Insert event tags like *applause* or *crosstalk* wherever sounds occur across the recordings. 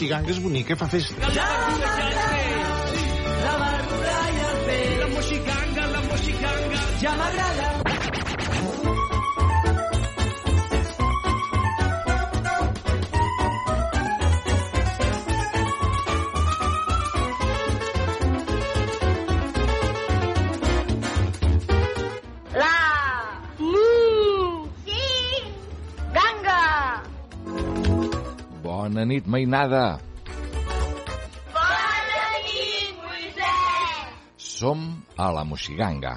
La moxiganga és bonica, fa festa. La verdura i el peix. La moxiganga, la moxiganga. Ja m'agrada. Nit, mainada. Bona nit, Moisès Som a la Moxiganga.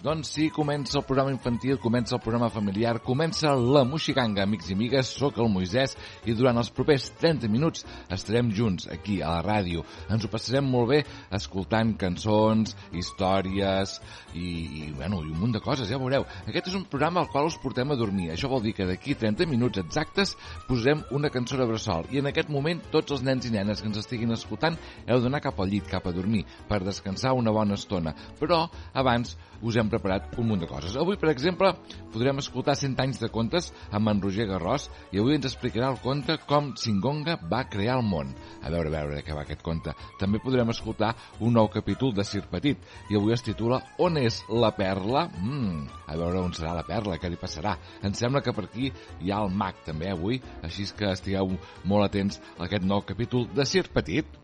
Doncs sí, comença el programa infantil, comença el programa familiar, comença la Moxiganga, amics i amigues, sóc el Moisès i durant els propers 30 minuts estarem junts aquí a la ràdio. Ens ho passarem molt bé escoltant cançons, històries i, i, bueno, i un munt de coses, ja veureu. Aquest és un programa al qual us portem a dormir. Això vol dir que d'aquí 30 minuts exactes posarem una cançó de bressol i en aquest moment tots els nens i nenes que ens estiguin escoltant heu d'anar cap al llit, cap a dormir, per descansar una bona estona. Però abans us hem preparat un munt de coses. Avui, per exemple, podrem escoltar 100 anys de contes amb en Roger Garrós i avui ens explicarà el conte com Singonga va crear el món. A veure, a veure què va aquest conte. També podrem escoltar un nou capítol de Sir Petit i avui es titula On és la perla? Mm, a veure on serà la perla, què li passarà. Em sembla que per aquí hi ha el mag també avui, així que estigueu molt atents a aquest nou capítol de Sir Petit.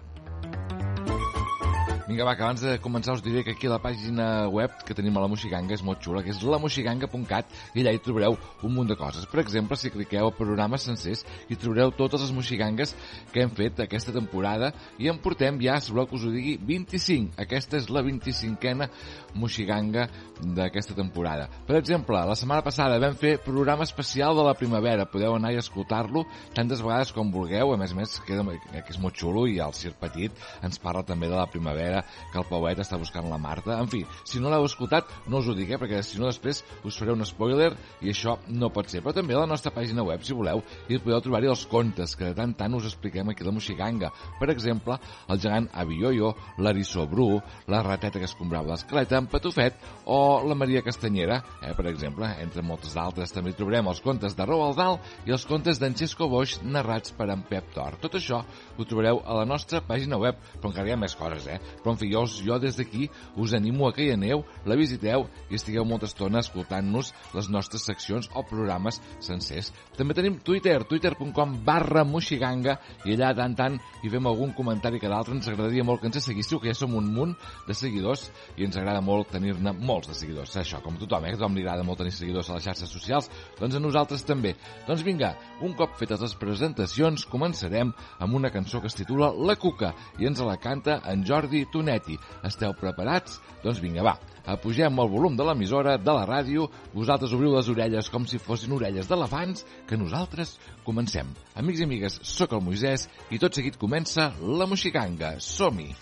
Vinga, va, que abans de començar us diré que aquí a la pàgina web que tenim a la Moxiganga és molt xula, que és lamoxiganga.cat i allà hi trobareu un munt de coses. Per exemple, si cliqueu a programes sencers hi trobareu totes les moxigangues que hem fet aquesta temporada i en portem ja, si voleu que us ho digui, 25. Aquesta és la 25a moxiganga d'aquesta temporada. Per exemple, la setmana passada vam fer programa especial de la primavera. Podeu anar i escoltar-lo tantes vegades com vulgueu. A més a més, queda, que és molt xulo i el Sir Petit ens parla també de la primavera que el Pauet està buscant la Marta. En fi, si no l'heu escoltat, no us ho dic, eh, perquè si no després us faré un spoiler i això no pot ser. Però també a la nostra pàgina web, si voleu, i podeu trobar-hi els contes que de tant tant us expliquem aquí la Moxiganga. Per exemple, el gegant Avioio, l'Arissó Bru, la rateta que escombrava l'escleta, en Patufet o la Maria Castanyera, eh, per exemple, entre moltes d'altres. També trobarem els contes de Roald Dahl i els contes d'en Xesco Boix narrats per en Pep Tor. Tot això ho trobareu a la nostra pàgina web, però encara hi ha més coses, eh? Però en fi, jo, jo des d'aquí us animo a que hi aneu, la visiteu i estigueu molta estona escoltant-nos les nostres seccions o programes sencers. També tenim Twitter, twitter.com barra moxiganga i allà tant tant hi fem algun comentari que d'altre ens agradaria molt que ens seguíssiu, que ja som un munt de seguidors i ens agrada molt tenir-ne molts de seguidors. Això, com a tothom, eh? A tothom li agrada molt tenir seguidors a les xarxes socials, doncs a nosaltres també. Doncs vinga, un cop fetes les presentacions, començarem amb una cançó que es titula La Cuca i ens la canta en Jordi Tonetti. Esteu preparats? Doncs vinga, va, apugem el volum de l'emissora, de la ràdio, vosaltres obriu les orelles com si fossin orelles d'elefants, que nosaltres comencem. Amics i amigues, sóc el Moisès i tot seguit comença la Moxiganga. Som-hi!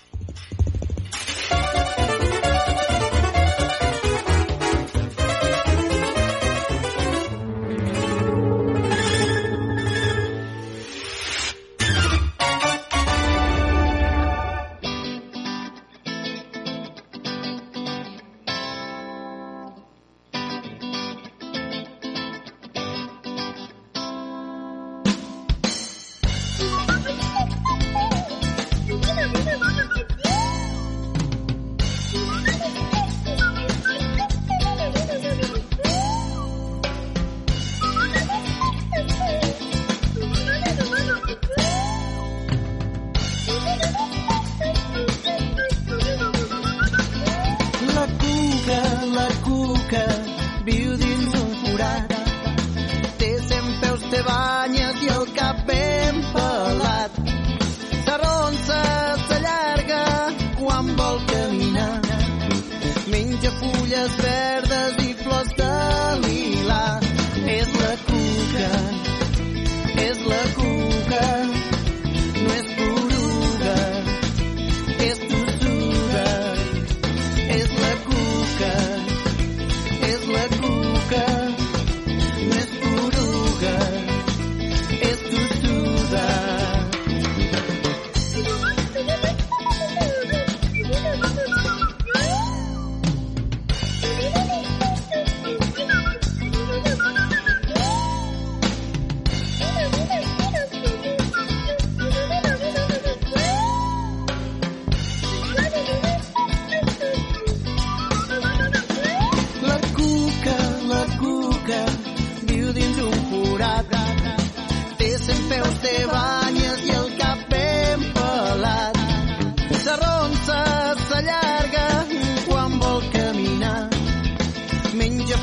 La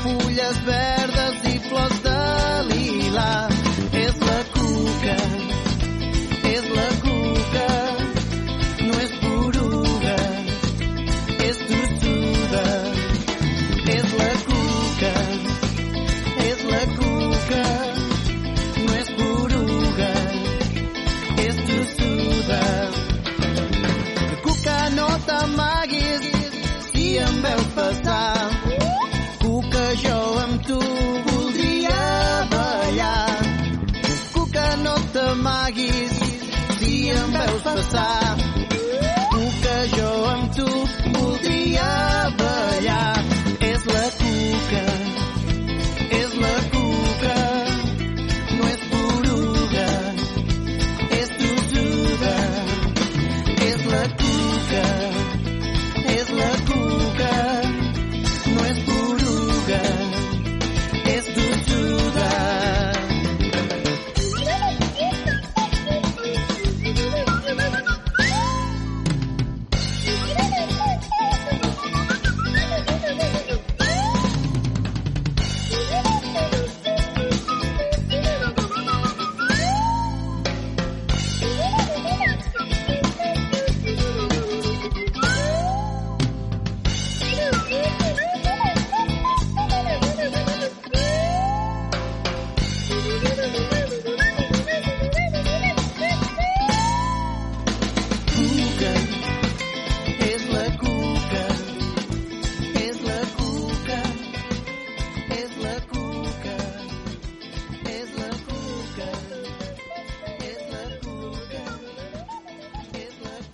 fulles verdes i flors de lila. És la cuca em veus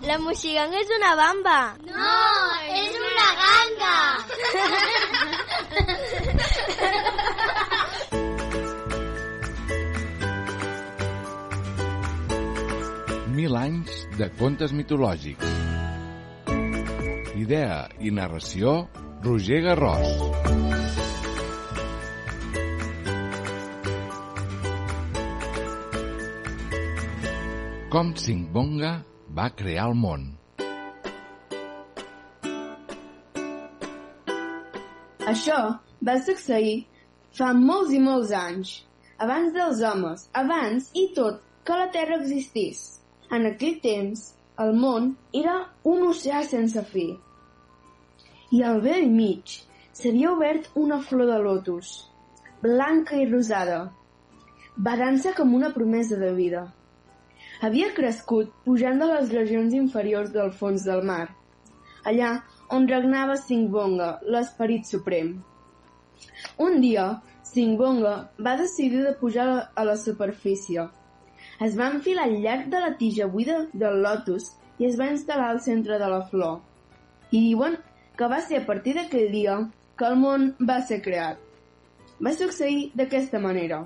la moxiganga és una bamba. No, és una ganga. Mil anys de contes mitològics. Idea i narració, Roger Garròs. Com Singbonga va crear el món. Això va succeir fa molts i molts anys, abans dels homes, abans i tot que la Terra existís. En aquell temps, el món era un oceà sense fi. I al vell mig s'havia obert una flor de lotus, blanca i rosada, badant-se com una promesa de vida. Havia crescut pujant de les regions inferiors del fons del mar, allà on regnava Singbonga, l'esperit suprem. Un dia, Singbonga va decidir de pujar a la superfície. Es va enfilar al llarg de la tija buida del lotus i es va instal·lar al centre de la flor. I diuen que va ser a partir d'aquell dia que el món va ser creat. Va succeir d'aquesta manera.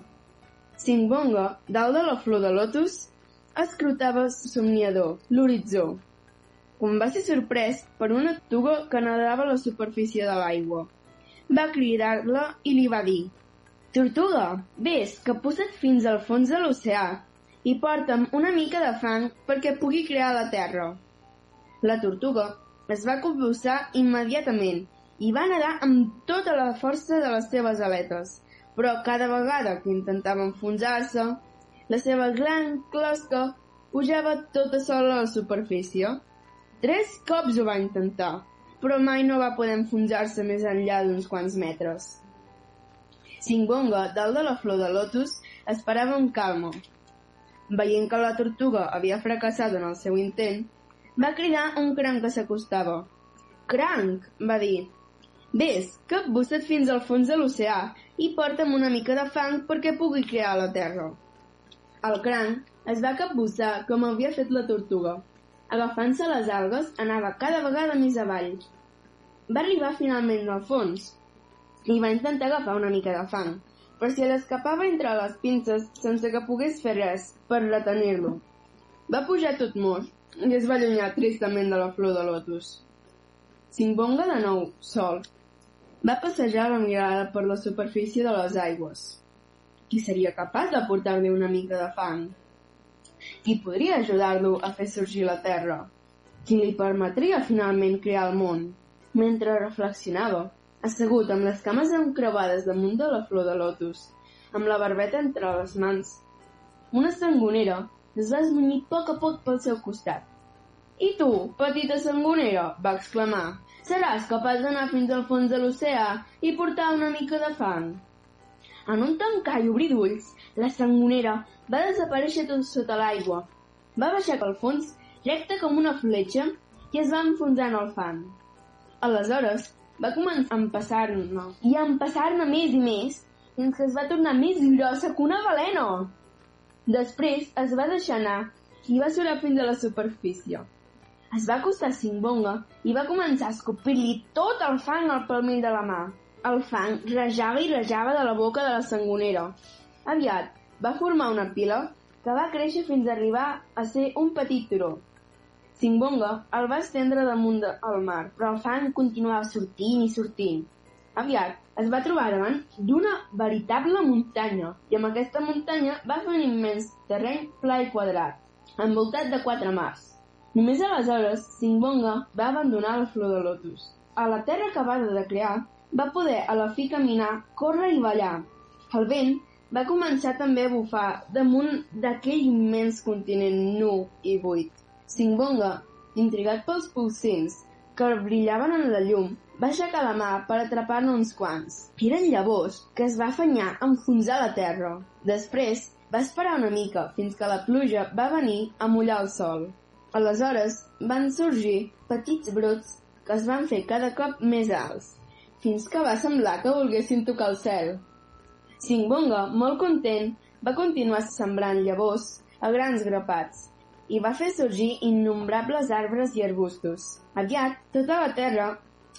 Singbonga, dalt de la flor de lotus, escrutava somniador l'horitzó, quan va ser sorprès per una tortuga que nedava a la superfície de l'aigua. Va cridar-la i li va dir «Tortuga, vés, que posa't fins al fons de l'oceà i porta'm una mica de fang perquè pugui crear la terra». La tortuga es va convulsar immediatament i va nedar amb tota la força de les seves aletes, però cada vegada que intentava enfonsar-se, la seva gran closca pujava tota sola a la superfície. Tres cops ho va intentar, però mai no va poder enfonsar-se més enllà d'uns quants metres. Singonga, dalt de la flor de lotus, esperava amb calma. Veient que la tortuga havia fracassat en el seu intent, va cridar un cranc que s'acostava. Cranc, va dir, vés, capbussa't fins al fons de l'oceà i porta'm una mica de fang perquè pugui crear la terra. El cranc es va capbussar com havia fet la tortuga. Agafant-se les algues, anava cada vegada més avall. Va arribar finalment al fons i va intentar agafar una mica de fang, però si l'escapava entre les pinces sense que pogués fer res per retenir-lo. Va pujar tot mort i es va allunyar tristament de la flor de lotus. Simbonga de nou, sol, va passejar la mirada per la superfície de les aigües. Qui seria capaç de portar-li una mica de fang? Qui podria ajudar-lo a fer sorgir la terra? Qui li permetria finalment crear el món? Mentre reflexionava, assegut amb les cames encreuades damunt de la flor de lotus, amb la barbeta entre les mans, una sangonera es va esmunyir poc a poc pel seu costat. I tu, petita sangonera, va exclamar, seràs capaç d'anar fins al fons de l'oceà i portar una mica de fang? En un tancar i obrir d'ulls, la sangonera va desaparèixer tot sota l'aigua. Va baixar pel fons, recta com una fletxa, i es va enfonsar en el fang. Aleshores, va començar a empassar-ne, i a empassar-ne més i més, fins que es va tornar més grossa que una balena. Després es va deixar anar i va surar fins a la superfície. Es va acostar a Simbonga i va començar a escopir-li tot el fang al palmell de la mà. El fang rejava i rejava de la boca de la sangonera. Aviat va formar una pila que va créixer fins a arribar a ser un petit turó. Simbonga el va estendre damunt del mar, però el fang continuava sortint i sortint. Aviat es va trobar davant d'una veritable muntanya i amb aquesta muntanya va fer un immens terreny pla i quadrat, envoltat de quatre mars. Només aleshores Simbonga va abandonar la flor de lotus. A la terra acabada de crear va poder a la fi caminar, córrer i ballar. El vent va començar també a bufar damunt d'aquell immens continent nu i buit. Simbonga, intrigat pels pulsins que brillaven en la llum, va aixecar la mà per atrapar-ne uns quants. Eren llavors que es va afanyar a enfonsar la terra. Després va esperar una mica fins que la pluja va venir a mullar el sol. Aleshores van sorgir petits brots que es van fer cada cop més alts, fins que va semblar que volguessin tocar el cel. Singbonga, molt content, va continuar sembrant llavors a grans grapats i va fer sorgir innombrables arbres i arbustos. Aviat, tota la terra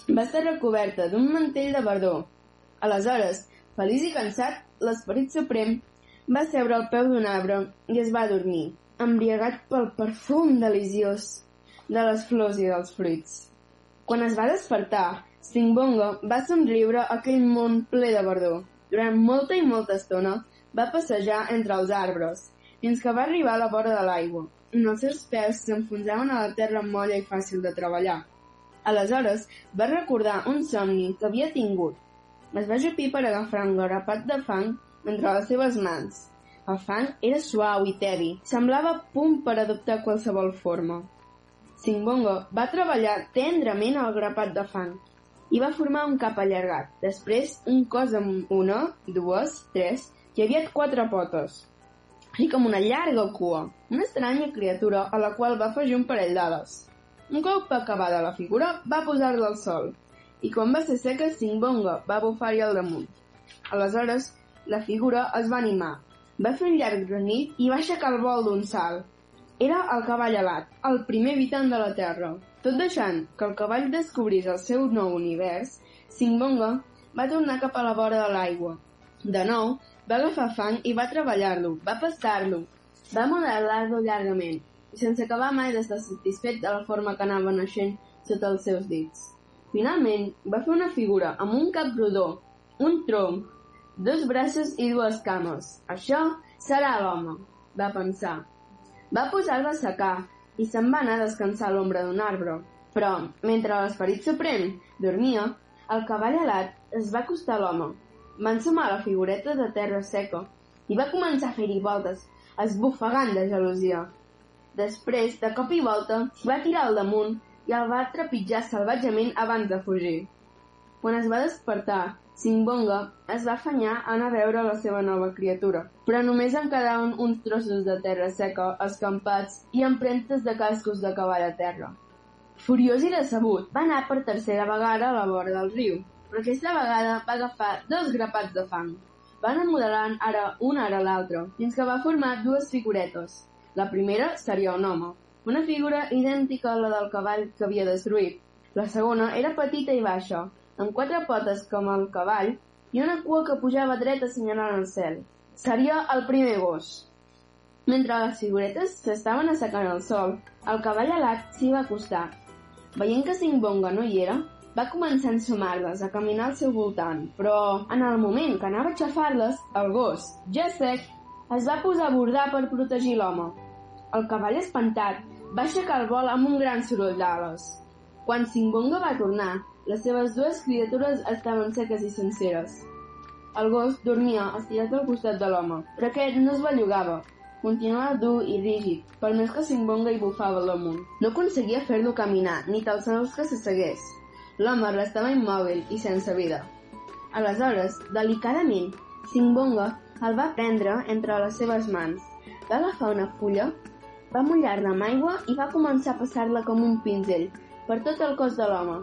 va estar recoberta d'un mantell de verdor. Aleshores, feliç i cansat, l'esperit suprem va seure al peu d'un arbre i es va dormir, embriagat pel perfum deliciós de les flors i dels fruits. Quan es va despertar, Singbonga va somriure aquell món ple de verdor. Durant molta i molta estona va passejar entre els arbres, fins que va arribar a la vora de l'aigua, on els seus peus s'enfonsaven a la terra molla i fàcil de treballar. Aleshores va recordar un somni que havia tingut. Es va jupir per agafar un grapat de fang entre les seves mans. El fang era suau i tevi, semblava punt per adoptar qualsevol forma. Singbongo va treballar tendrament al grapat de fang i va formar un cap allargat, després un cos amb una, dues, tres i aviat quatre potes, així com una llarga cua, una estranya criatura a la qual va afegir un parell d'ales. Un cop acabada la figura, va posar-la al sol, i quan va ser seca, Singbonga va bufar-hi al damunt. Aleshores, la figura es va animar, va fer un llarg granit i va aixecar el vol d'un salt. Era el cavall alat, el primer habitant de la Terra. Tot deixant que el cavall descobrís el seu nou univers, Singbonga va tornar cap a la vora de l'aigua. De nou, va agafar fang i va treballar-lo, va passar-lo, va modelar-lo llargament, sense acabar mai d'estar satisfet de la forma que anava naixent sota els seus dits. Finalment, va fer una figura amb un cap rodó, un tronc, dos braços i dues cames. Això serà l'home, va pensar. Va posar-lo a secar i se'n va anar a descansar a l'ombra d'un arbre. Però, mentre l'esperit suprem dormia, el cavall alat es va acostar a l'home. Va ensumar la figureta de terra seca i va començar a fer-hi voltes, esbufegant de gelosia. Després, de cop i volta, va tirar al damunt i el va trepitjar salvatgement abans de fugir. Quan es va despertar, Singbonga es va afanyar a anar a veure la seva nova criatura, però només en quedaven uns trossos de terra seca, escampats i empremtes de cascos de cavall a terra. Furiós i decebut, va anar per tercera vegada a la vora del riu, però aquesta vegada va agafar dos grapats de fang. Van modelant ara una ara l'altra, fins que va formar dues figuretes. La primera seria un home, una figura idèntica a la del cavall que havia destruït. La segona era petita i baixa, amb quatre potes com el cavall i una cua que pujava dreta assenyalant el cel. Seria el primer gos. Mentre les figuretes s'estaven assecant al sol, el cavall alat s'hi va acostar. Veient que Singbonga no hi era, va començar a ensumar-les, a caminar al seu voltant, però en el moment que anava a aixafar-les, el gos, ja sec, es va posar a bordar per protegir l'home. El cavall espantat va aixecar el vol amb un gran soroll d'ales. Quan Singbonga va tornar, les seves dues criatures estaven seques i senceres. El gos dormia estirat al costat de l'home, però aquest no es bellugava. Continuava dur i rígid, per més que Singbonga hi bufava al damunt. No aconseguia fer-lo caminar, ni sols que s'assegués. L'home restava immòbil i sense vida. Aleshores, delicadament, Singbonga el va prendre entre les seves mans. Va agafar una fulla, va mullar-la amb aigua i va començar a passar-la com un pinzell per tot el cos de l'home,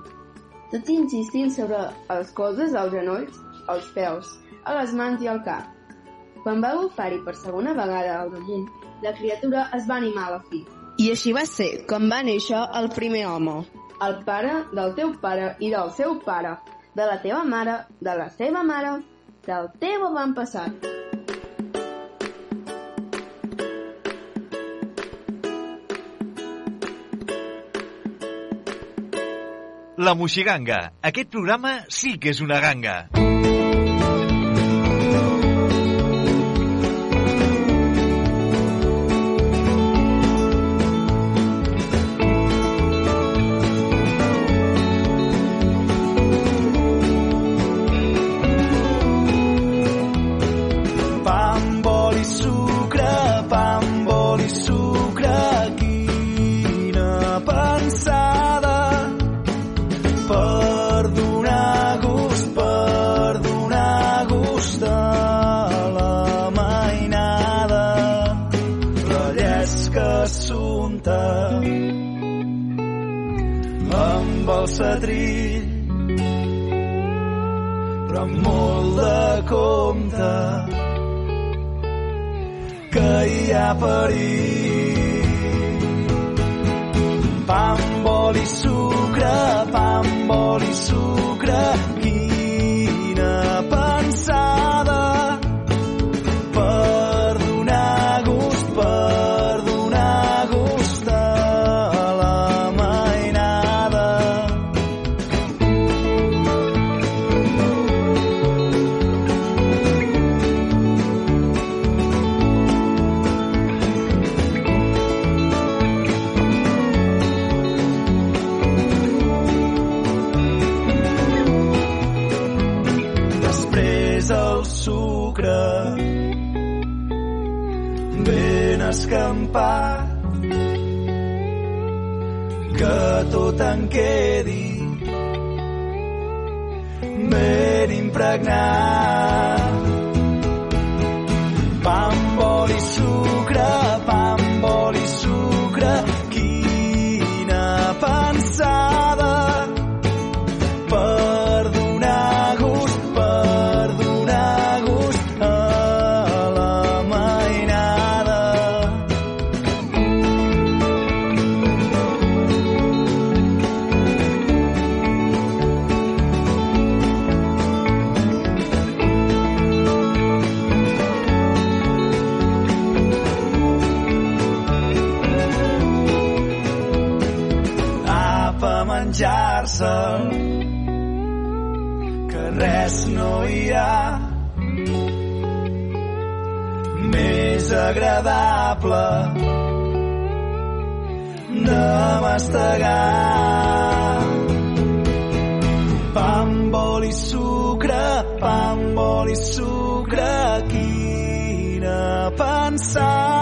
tot insistint sobre els colzes, els genolls, els peus, a les mans i al cap. Quan va bufar-hi per segona vegada al damunt, la criatura es va animar a la fi. I així va ser com va néixer el primer home. El pare del teu pare i del seu pare, de la teva mare, de la seva mare, del teu avantpassat. La Moixiganga. Aquest programa sí que és una ganga. Pa amb oli, hi ha perill. Pa amb oli, sucre, pa amb oli, sucre, escampat que tot en quedi ben impregnat agradable de mastegar. Pa amb oli, sucre, pa amb oli, sucre, quina pensada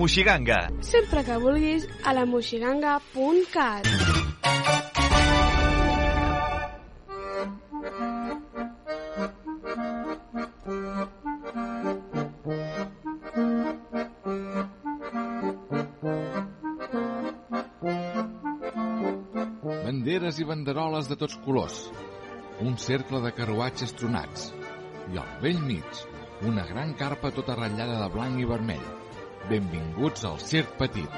Moixiganga. Sempre que vulguis a la moixiganga.cat. Banderes i banderoles de tots colors. Un cercle de carruatges tronats. I al vell mig, una gran carpa tota ratllada de blanc i vermell. Benvinguts al Circ Petit.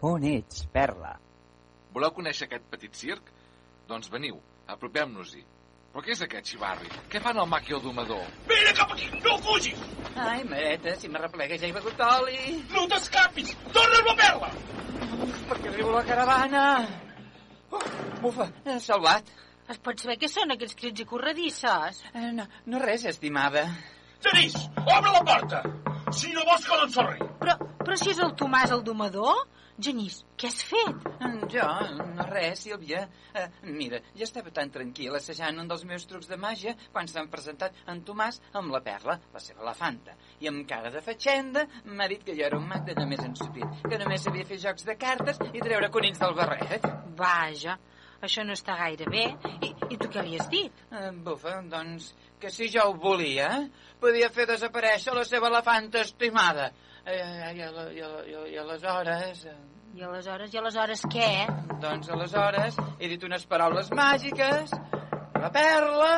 On ets, Perla? Voleu conèixer aquest petit circ? Doncs veniu, apropem-nos-hi. Però què és aquest xivarri? Què fan el maqui el domador? Vine cap aquí, no fugis! Ai, mareta, si m'arreplega ja he begut oli. No t'escapis! Torna'm la perla! Perquè arribo la caravana. Oh, bufa, eh, salvat. Es pot saber què són aquells crits i corredisses? Eh, no, no res, estimada. Genís, obre la porta! Si no vols que l'ensorri. Però, però si és el Tomàs el domador? Genís, què has fet? Jo, no res, Sílvia. Uh, mira, jo estava tan tranquil assajant un dels meus trucs de màgia quan s'han presentat en Tomàs amb la perla, la seva elefanta. I amb cara de fatxenda m'ha dit que jo era un mag de només ensupit, que només sabia fer jocs de cartes i treure conills del barret. Vaja, això no està gaire bé. I, i tu què li has dit? Uh, bufa, doncs, que si jo ho volia, podia fer desaparèixer la seva elefanta estimada. I, i, i, i, i aleshores... I aleshores, i aleshores què? Doncs aleshores he dit unes paraules màgiques, la perla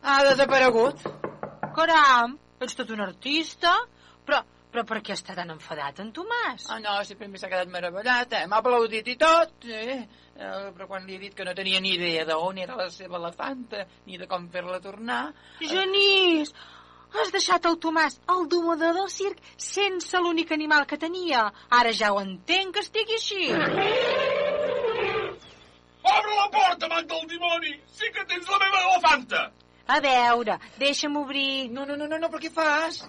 ha desaparegut. Caram, ets tot un artista? Però, però per què està tan enfadat en Tomàs? Ah, no, sempre m'ha quedat meravellat, eh? M'ha aplaudit i tot, eh? eh? Però quan li he dit que no tenia ni idea d'on era la seva elefanta, ni de com fer-la tornar... Genís! Has deixat el Tomàs, el domador del circ, sense l'únic animal que tenia. Ara ja ho entenc que estigui així. Obre la porta, amant del dimoni! Sí que tens la meva elefanta! A veure, deixa'm obrir... No, no, no, no, no però què fas?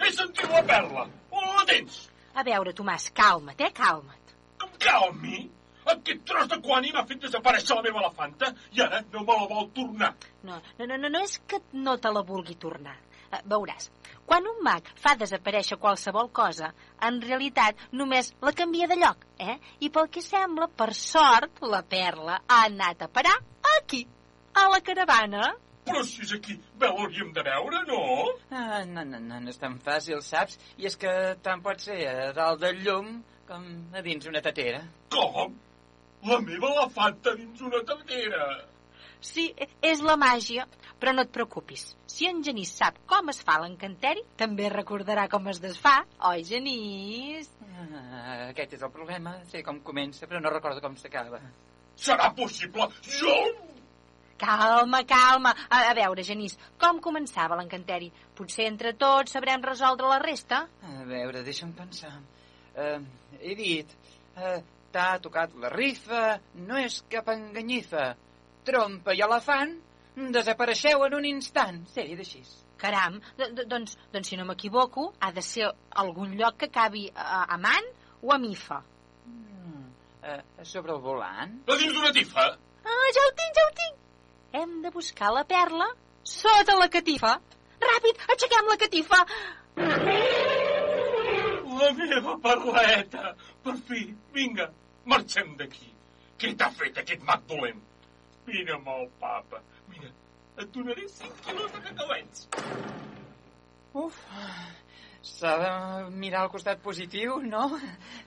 He sentit la perla. On la tens? A veure, Tomàs, calma't, eh? Calma't. Em calmi? Aquest tros de quani m'ha fet desaparèixer la meva elefanta i ara no me la vol tornar. No, no, no, no, no és que no te la vulgui tornar. Uh, veuràs, quan un mag fa desaparèixer qualsevol cosa, en realitat només la canvia de lloc, eh? I pel que sembla, per sort, la perla ha anat a parar aquí, a la caravana. Però si és aquí, bé l'hauríem de veure, no? Ah, no, no, no, no és tan fàcil, saps? I és que tant pot ser a dalt del llum com a dins una tatera. Com? La meva elefanta dins una tatera? Sí, és la màgia, però no et preocupis. Si en Genís sap com es fa l'encanteri, també recordarà com es desfà, oi, Genís? Ah, aquest és el problema. Sé com comença, però no recordo com s'acaba. Serà possible? Jo... Calma, calma. A, a veure, Genís, com començava l'encanteri? Potser entre tots sabrem resoldre la resta? A veure, deixa'm pensar. Uh, he dit... Uh, T'ha tocat la rifa, no és cap enganyifa. Trompa i elefant desapareixeu en un instant. Sèrie d'així. Caram, doncs, doncs si no m'equivoco, ha de ser algun lloc que acabi a, a man o a mifa. Mm, uh, sobre el volant? A dins d'una tifa? Ah, ja ho tinc, ja ho tinc. Hem de buscar la perla sota la catifa. Ràpid, aixequem la catifa. La meva perleta! Per fi, vinga, marxem d'aquí. Què t'ha fet aquest mag dolent? Mira'm el papa. Mira, et donaré 5 quilos de cacauets. Uf, s'ha de mirar al costat positiu, no?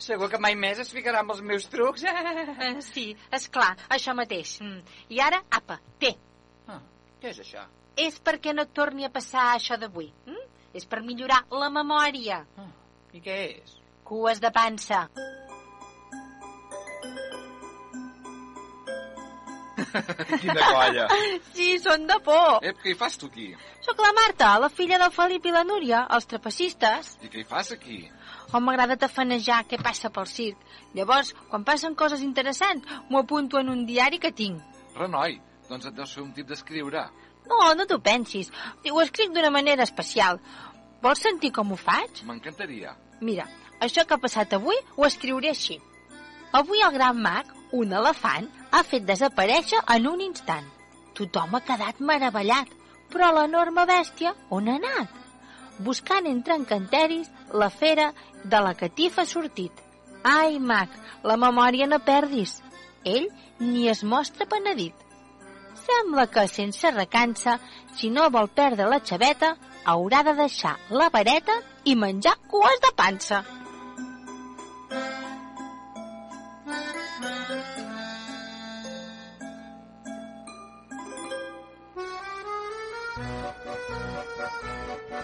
Segur que mai més es ficarà amb els meus trucs. Eh, sí, és clar, això mateix. Mm. I ara, apa, té. Ah, què és això? És perquè no et torni a passar això d'avui. Mm? És per millorar la memòria. Ah, I què és? Cues de pansa. *laughs* Quina colla. Sí, són de por. Ep, què hi fas tu aquí? Sóc la Marta, la filla del Felip i la Núria, els trapecistes. I què hi fas aquí? Oh, m'agrada tafanejar què passa pel circ. Llavors, quan passen coses interessants, m'ho apunto en un diari que tinc. Renoi, doncs et deus fer un tip d'escriure. No, no t'ho pensis. Ho escric d'una manera especial. Vols sentir com ho faig? M'encantaria. Mira, això que ha passat avui ho escriuré així. Avui el gran mag, un elefant, ha fet desaparèixer en un instant. Tothom ha quedat meravellat, però l'enorme bèstia on ha anat? Buscant entre encanteris, la fera de la catifa ha sortit. Ai, mag, la memòria no perdis. Ell ni es mostra penedit. Sembla que, sense recança, si no vol perdre la xaveta, haurà de deixar la vareta i menjar cues de pansa.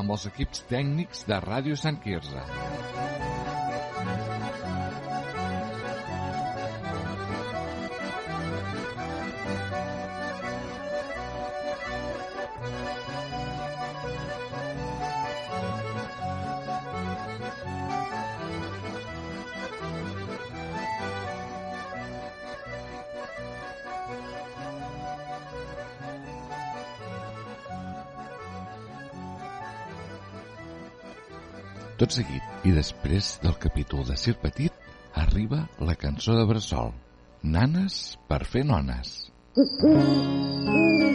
Amb els equips tècnics de Ràdio Sant Quirze. Tot seguit, i després del capítol de Sir Petit, arriba la cançó de Bressol. Nanes per fer nones. Sonsoneta,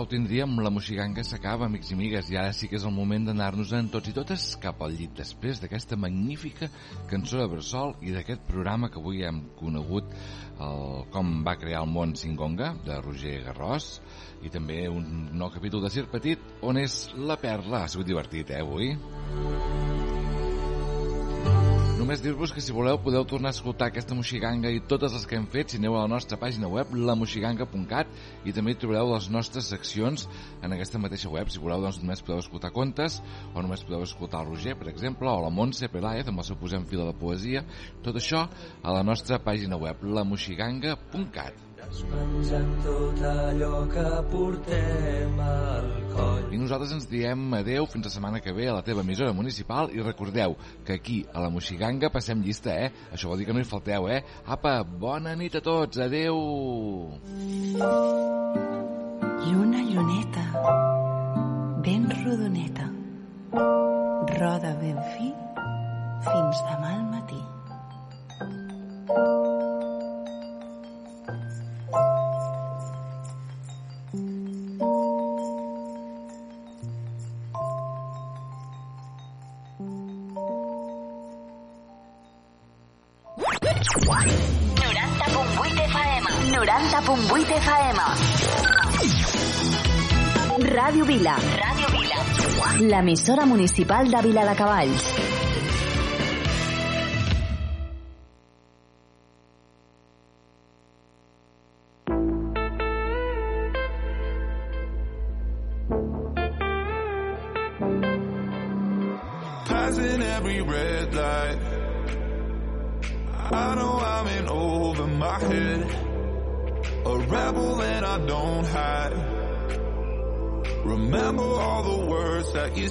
ho tindríem, la moxiganga s'acaba, amics i amigues, i ara sí que és el moment d'anar-nos-en tots i totes cap al llit després d'aquesta magnífica cançó de Bressol i d'aquest programa que avui hem conegut el, com va crear el món Singonga, de Roger Garrós, i també un nou capítol de Sir Petit, on és la perla. Ha sigut divertit, eh, avui? Només dir-vos que si voleu podeu tornar a escoltar aquesta moxiganga i totes les que hem fet si aneu a la nostra pàgina web lamoxiganga.cat i també trobareu les nostres seccions en aquesta mateixa web. Si voleu doncs només podeu escoltar contes o només podeu escoltar el Roger, per exemple, o la Montse Peláez amb el seu posem fil de la poesia. Tot això a la nostra pàgina web lamoxiganga.cat. Menjant tot allò que portem al coll. I nosaltres ens diem adeu fins la setmana que ve a la teva emissora municipal i recordeu que aquí a la Moxiganga passem llista, eh? Això vol dir que no hi falteu, eh? Apa, bona nit a tots, adeu! Lluna, lluneta, ben rodoneta, roda ben fi fins demà al matí. FM. 90.8 FM. Ràdio Vila. Ràdio Vila. L'emissora municipal de Vila de Cavalls.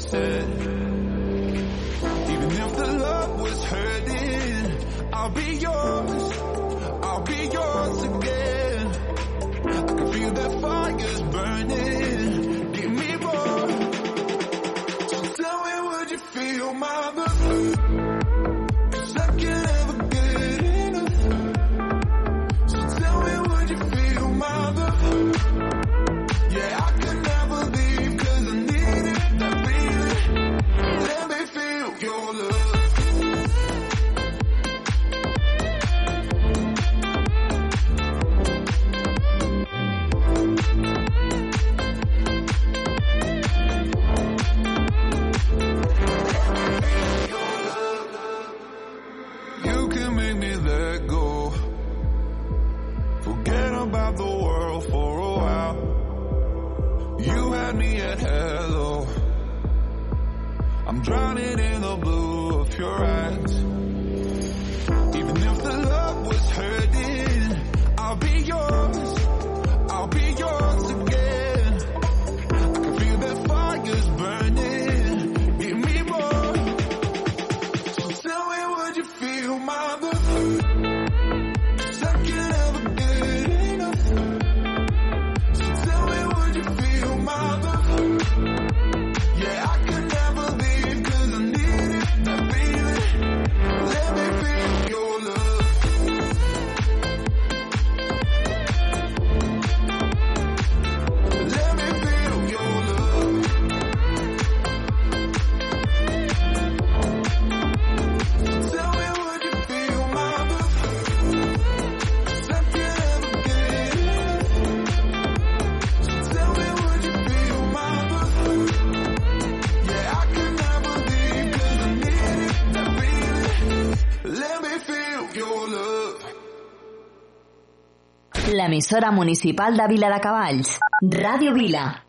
turn Emisora municipal de Vila de Cavalls, Ràdio Vila.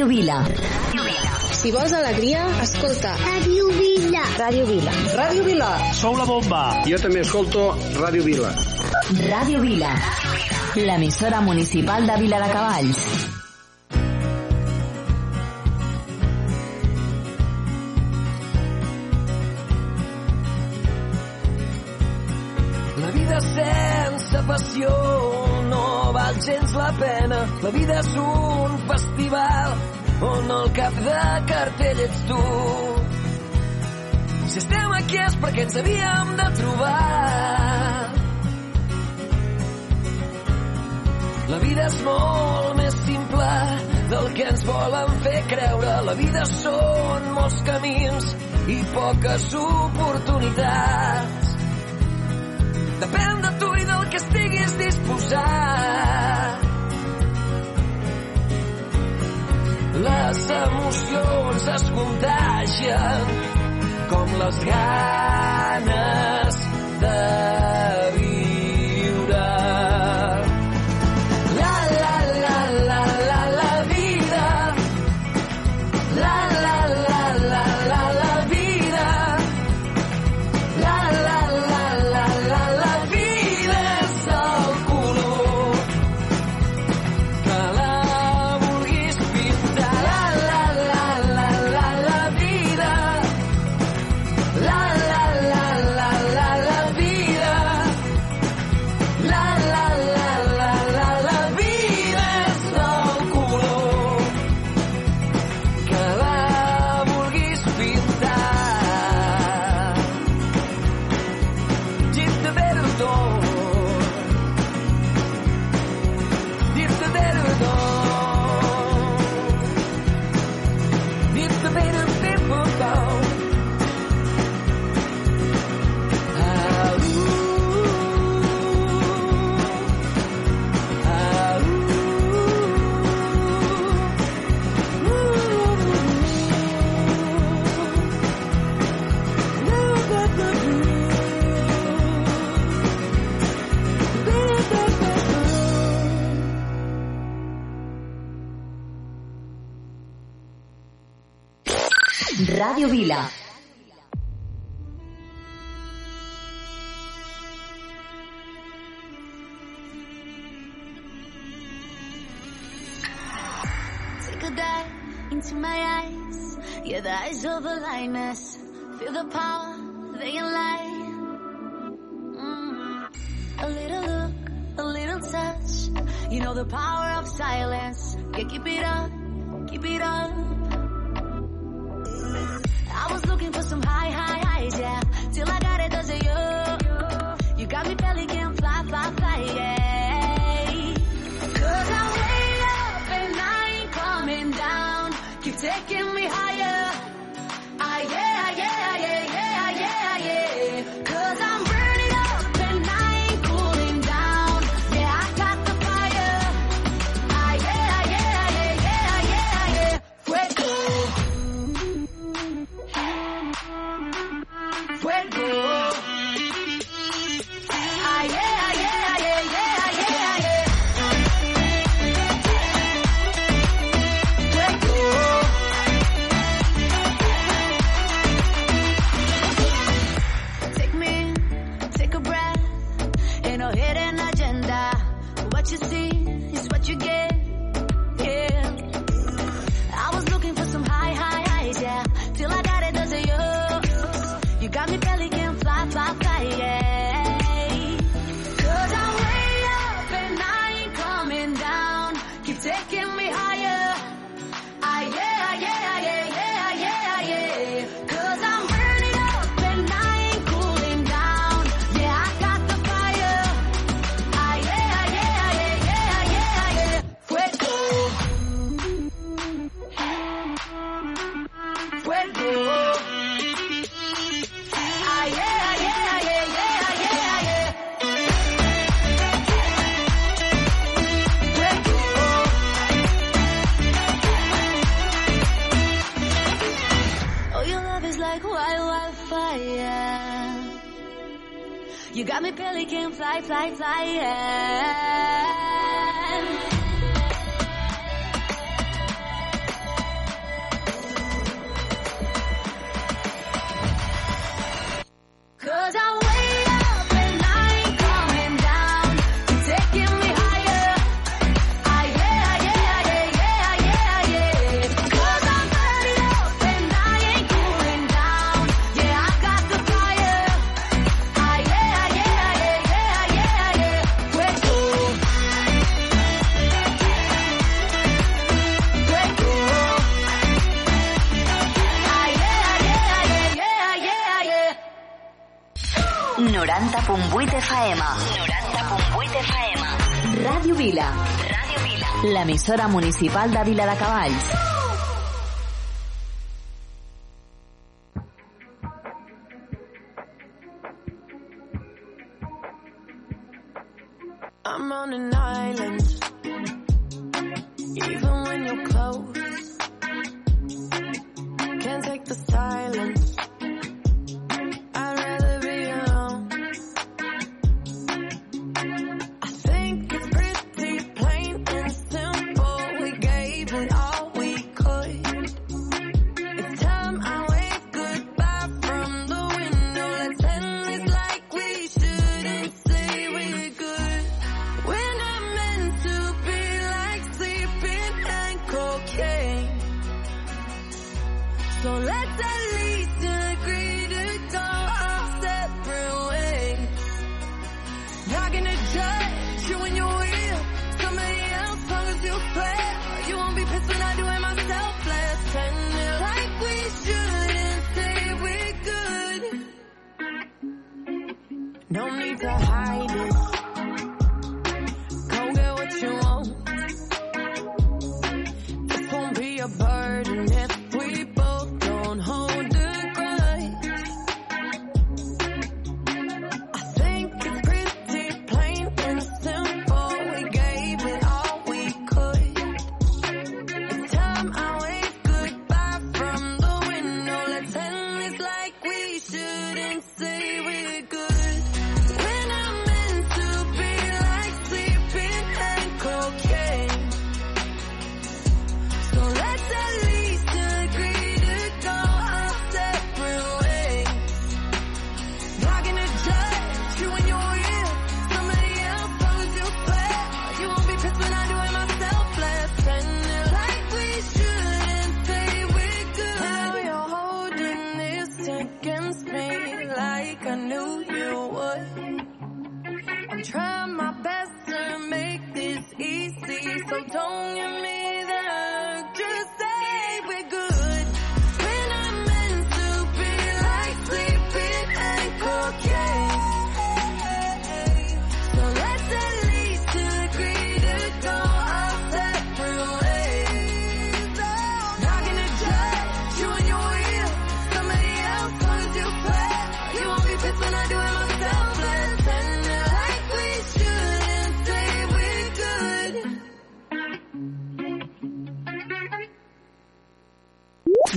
Ràdio Vila. Si vols alegria, escolta. Ràdio Vila. Ràdio Vila. Ràdio Vila. Sou la bomba. Jo també escolto Ràdio Vila. Ràdio Vila. L'emissora municipal de Vila de Cavalls. La vida sense passió no val gens la pena. La vida és un cap de cartell ets tu. Si estem aquí és perquè ens havíem de trobar. La vida és molt més simple del que ens volen fer creure. La vida són molts camins i poques oportunitats. Depèn de tu i del que estiguis disposat. Les emocions es contagien com les ganes de viure. Into my eyes. Yeah, the eyes of a lioness. Feel the power, they can lie. Mm. A little look, a little touch. You know the power of silence. Yeah, keep it up, keep it up. I was looking for some You got me pelican, fly, fly, fly, yeah. municipal d'Àvila de Cavalls. So let's at least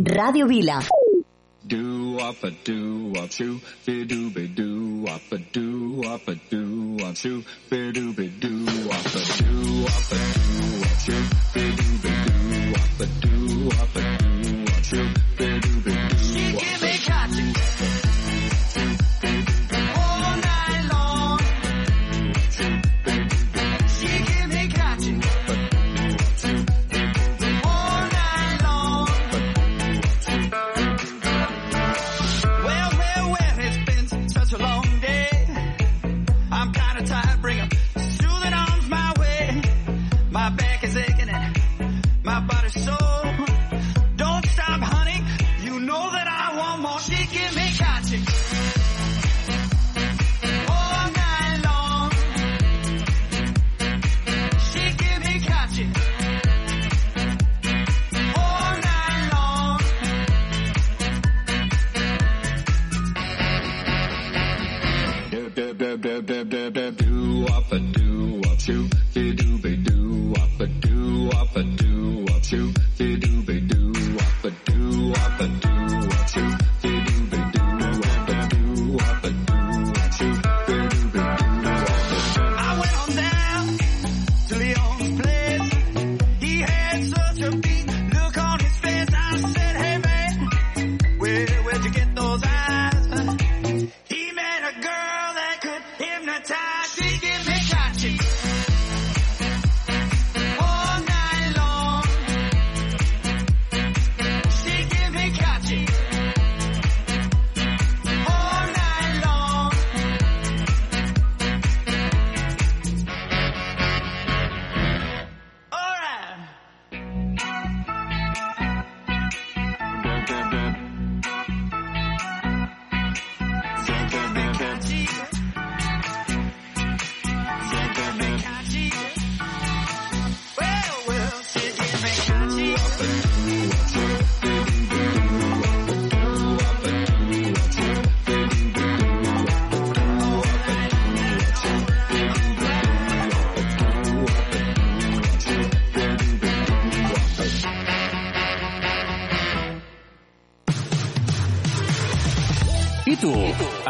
Radio Vila. Do up a do up shoe, be do be do up a do up a do up shoe, be do be do up a do up a do up shoe, be do be do up a do up a do up shoe, be do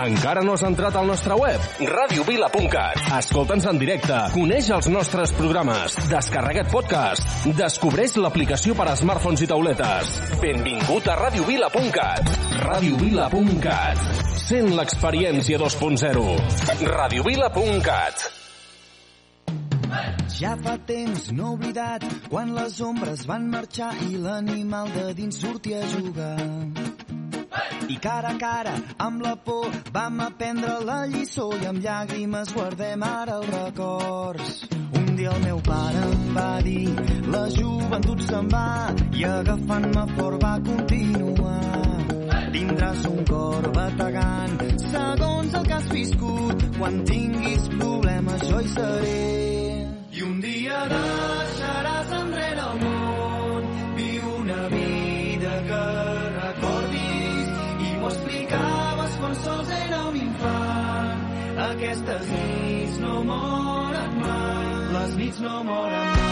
Encara no has entrat al nostre web? radiovila.cat. Escolta'ns en directe, coneix els nostres programes, descarrega't podcast, descobreix l'aplicació per a smartphones i tauletes. Benvingut a radiovila.cat. radiovila.cat. Sent l'experiència 2.0. radiovila.cat. Ja fa temps no oblidat quan les ombres van marxar i l'animal de dins sortia a jugar. I cara a cara, amb la por, vam aprendre la lliçó i amb llàgrimes guardem ara els records. Un dia el meu pare em va dir la joventut se'n va i agafant-me fort va continuar. Tindràs un cor bategant segons el que has viscut. Quan tinguis problemes jo hi seré. I un dia deixaràs enrere el món, sols era un infant. Aquestes nits no moren mai, les nits no moren mai.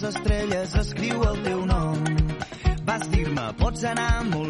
Les estrelles escriu el teu nom. Vas dir-me, pots anar molt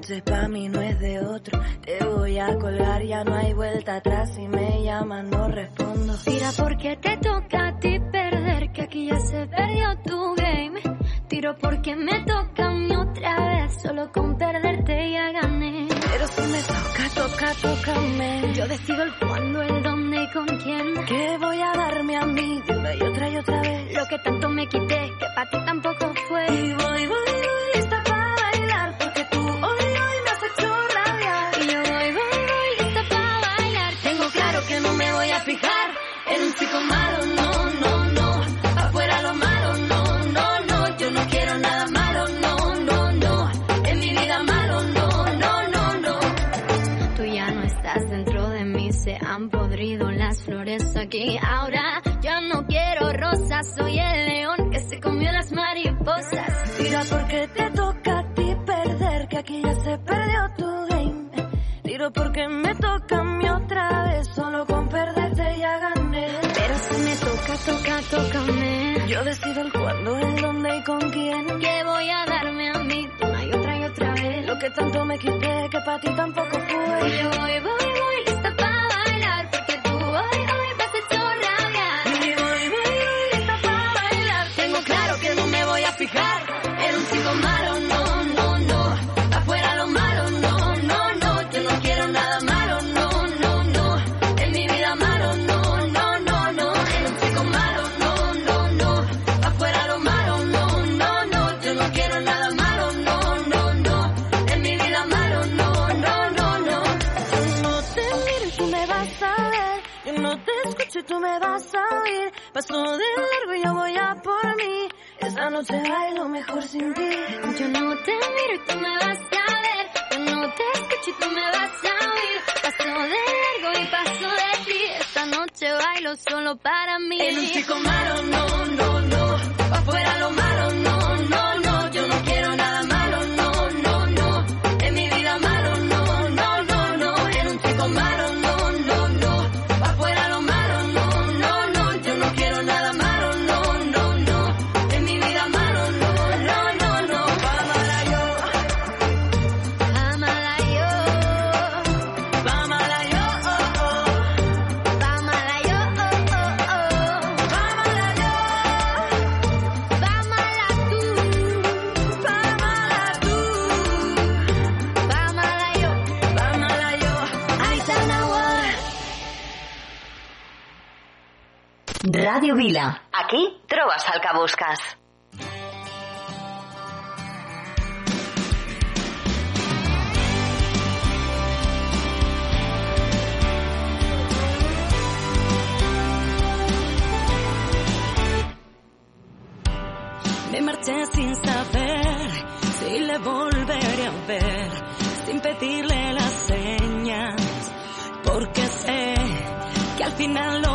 Noche pa' mí no es de otro. Te voy a colgar, ya no hay vuelta atrás. Si me llaman, no respondo. Tira porque te toca a ti perder, que aquí ya se perdió tu game. Tiro porque me toca a mí otra vez, solo con perderte ya gané. Pero si me toca, toca, tócame. Yo decido el cuándo, el dónde y con quién. Que voy a darme a mí una y otra y otra vez. Lo que tanto me quité, que para ti tampoco fue. Y voy, voy, voy, chico malo, no, no, no. Afuera lo malo, no, no, no. Yo no quiero nada malo, no, no, no. En mi vida malo, no, no, no, no. Tú ya no estás dentro de mí, se han podrido las flores aquí. Ahora yo no quiero rosas, soy el león que se comió las mariposas. Tira porque te toca a ti perder, que aquí ya se perdió tu game. Tiro porque me toca a mí otra vez, solo con perderte Yo decido el cuándo, el dónde y con quién. Que voy a darme a mí una y otra y otra vez. Lo que tanto me quité, que para ti tampoco fue. Yo voy, voy, voy, lista para bailar. Porque tú noche bailo mejor sin ti. Yo no te miro y tú me vas a ver. Yo no te escucho y tú me vas a oír. Paso de largo y paso de ti. Esta noche bailo solo para mí. El chico malo, no, no. Radio Vila. Aquí trobes el que. Me marché sin saber si le volveré a ver, sin pedirle las señas, porque sé que al final lo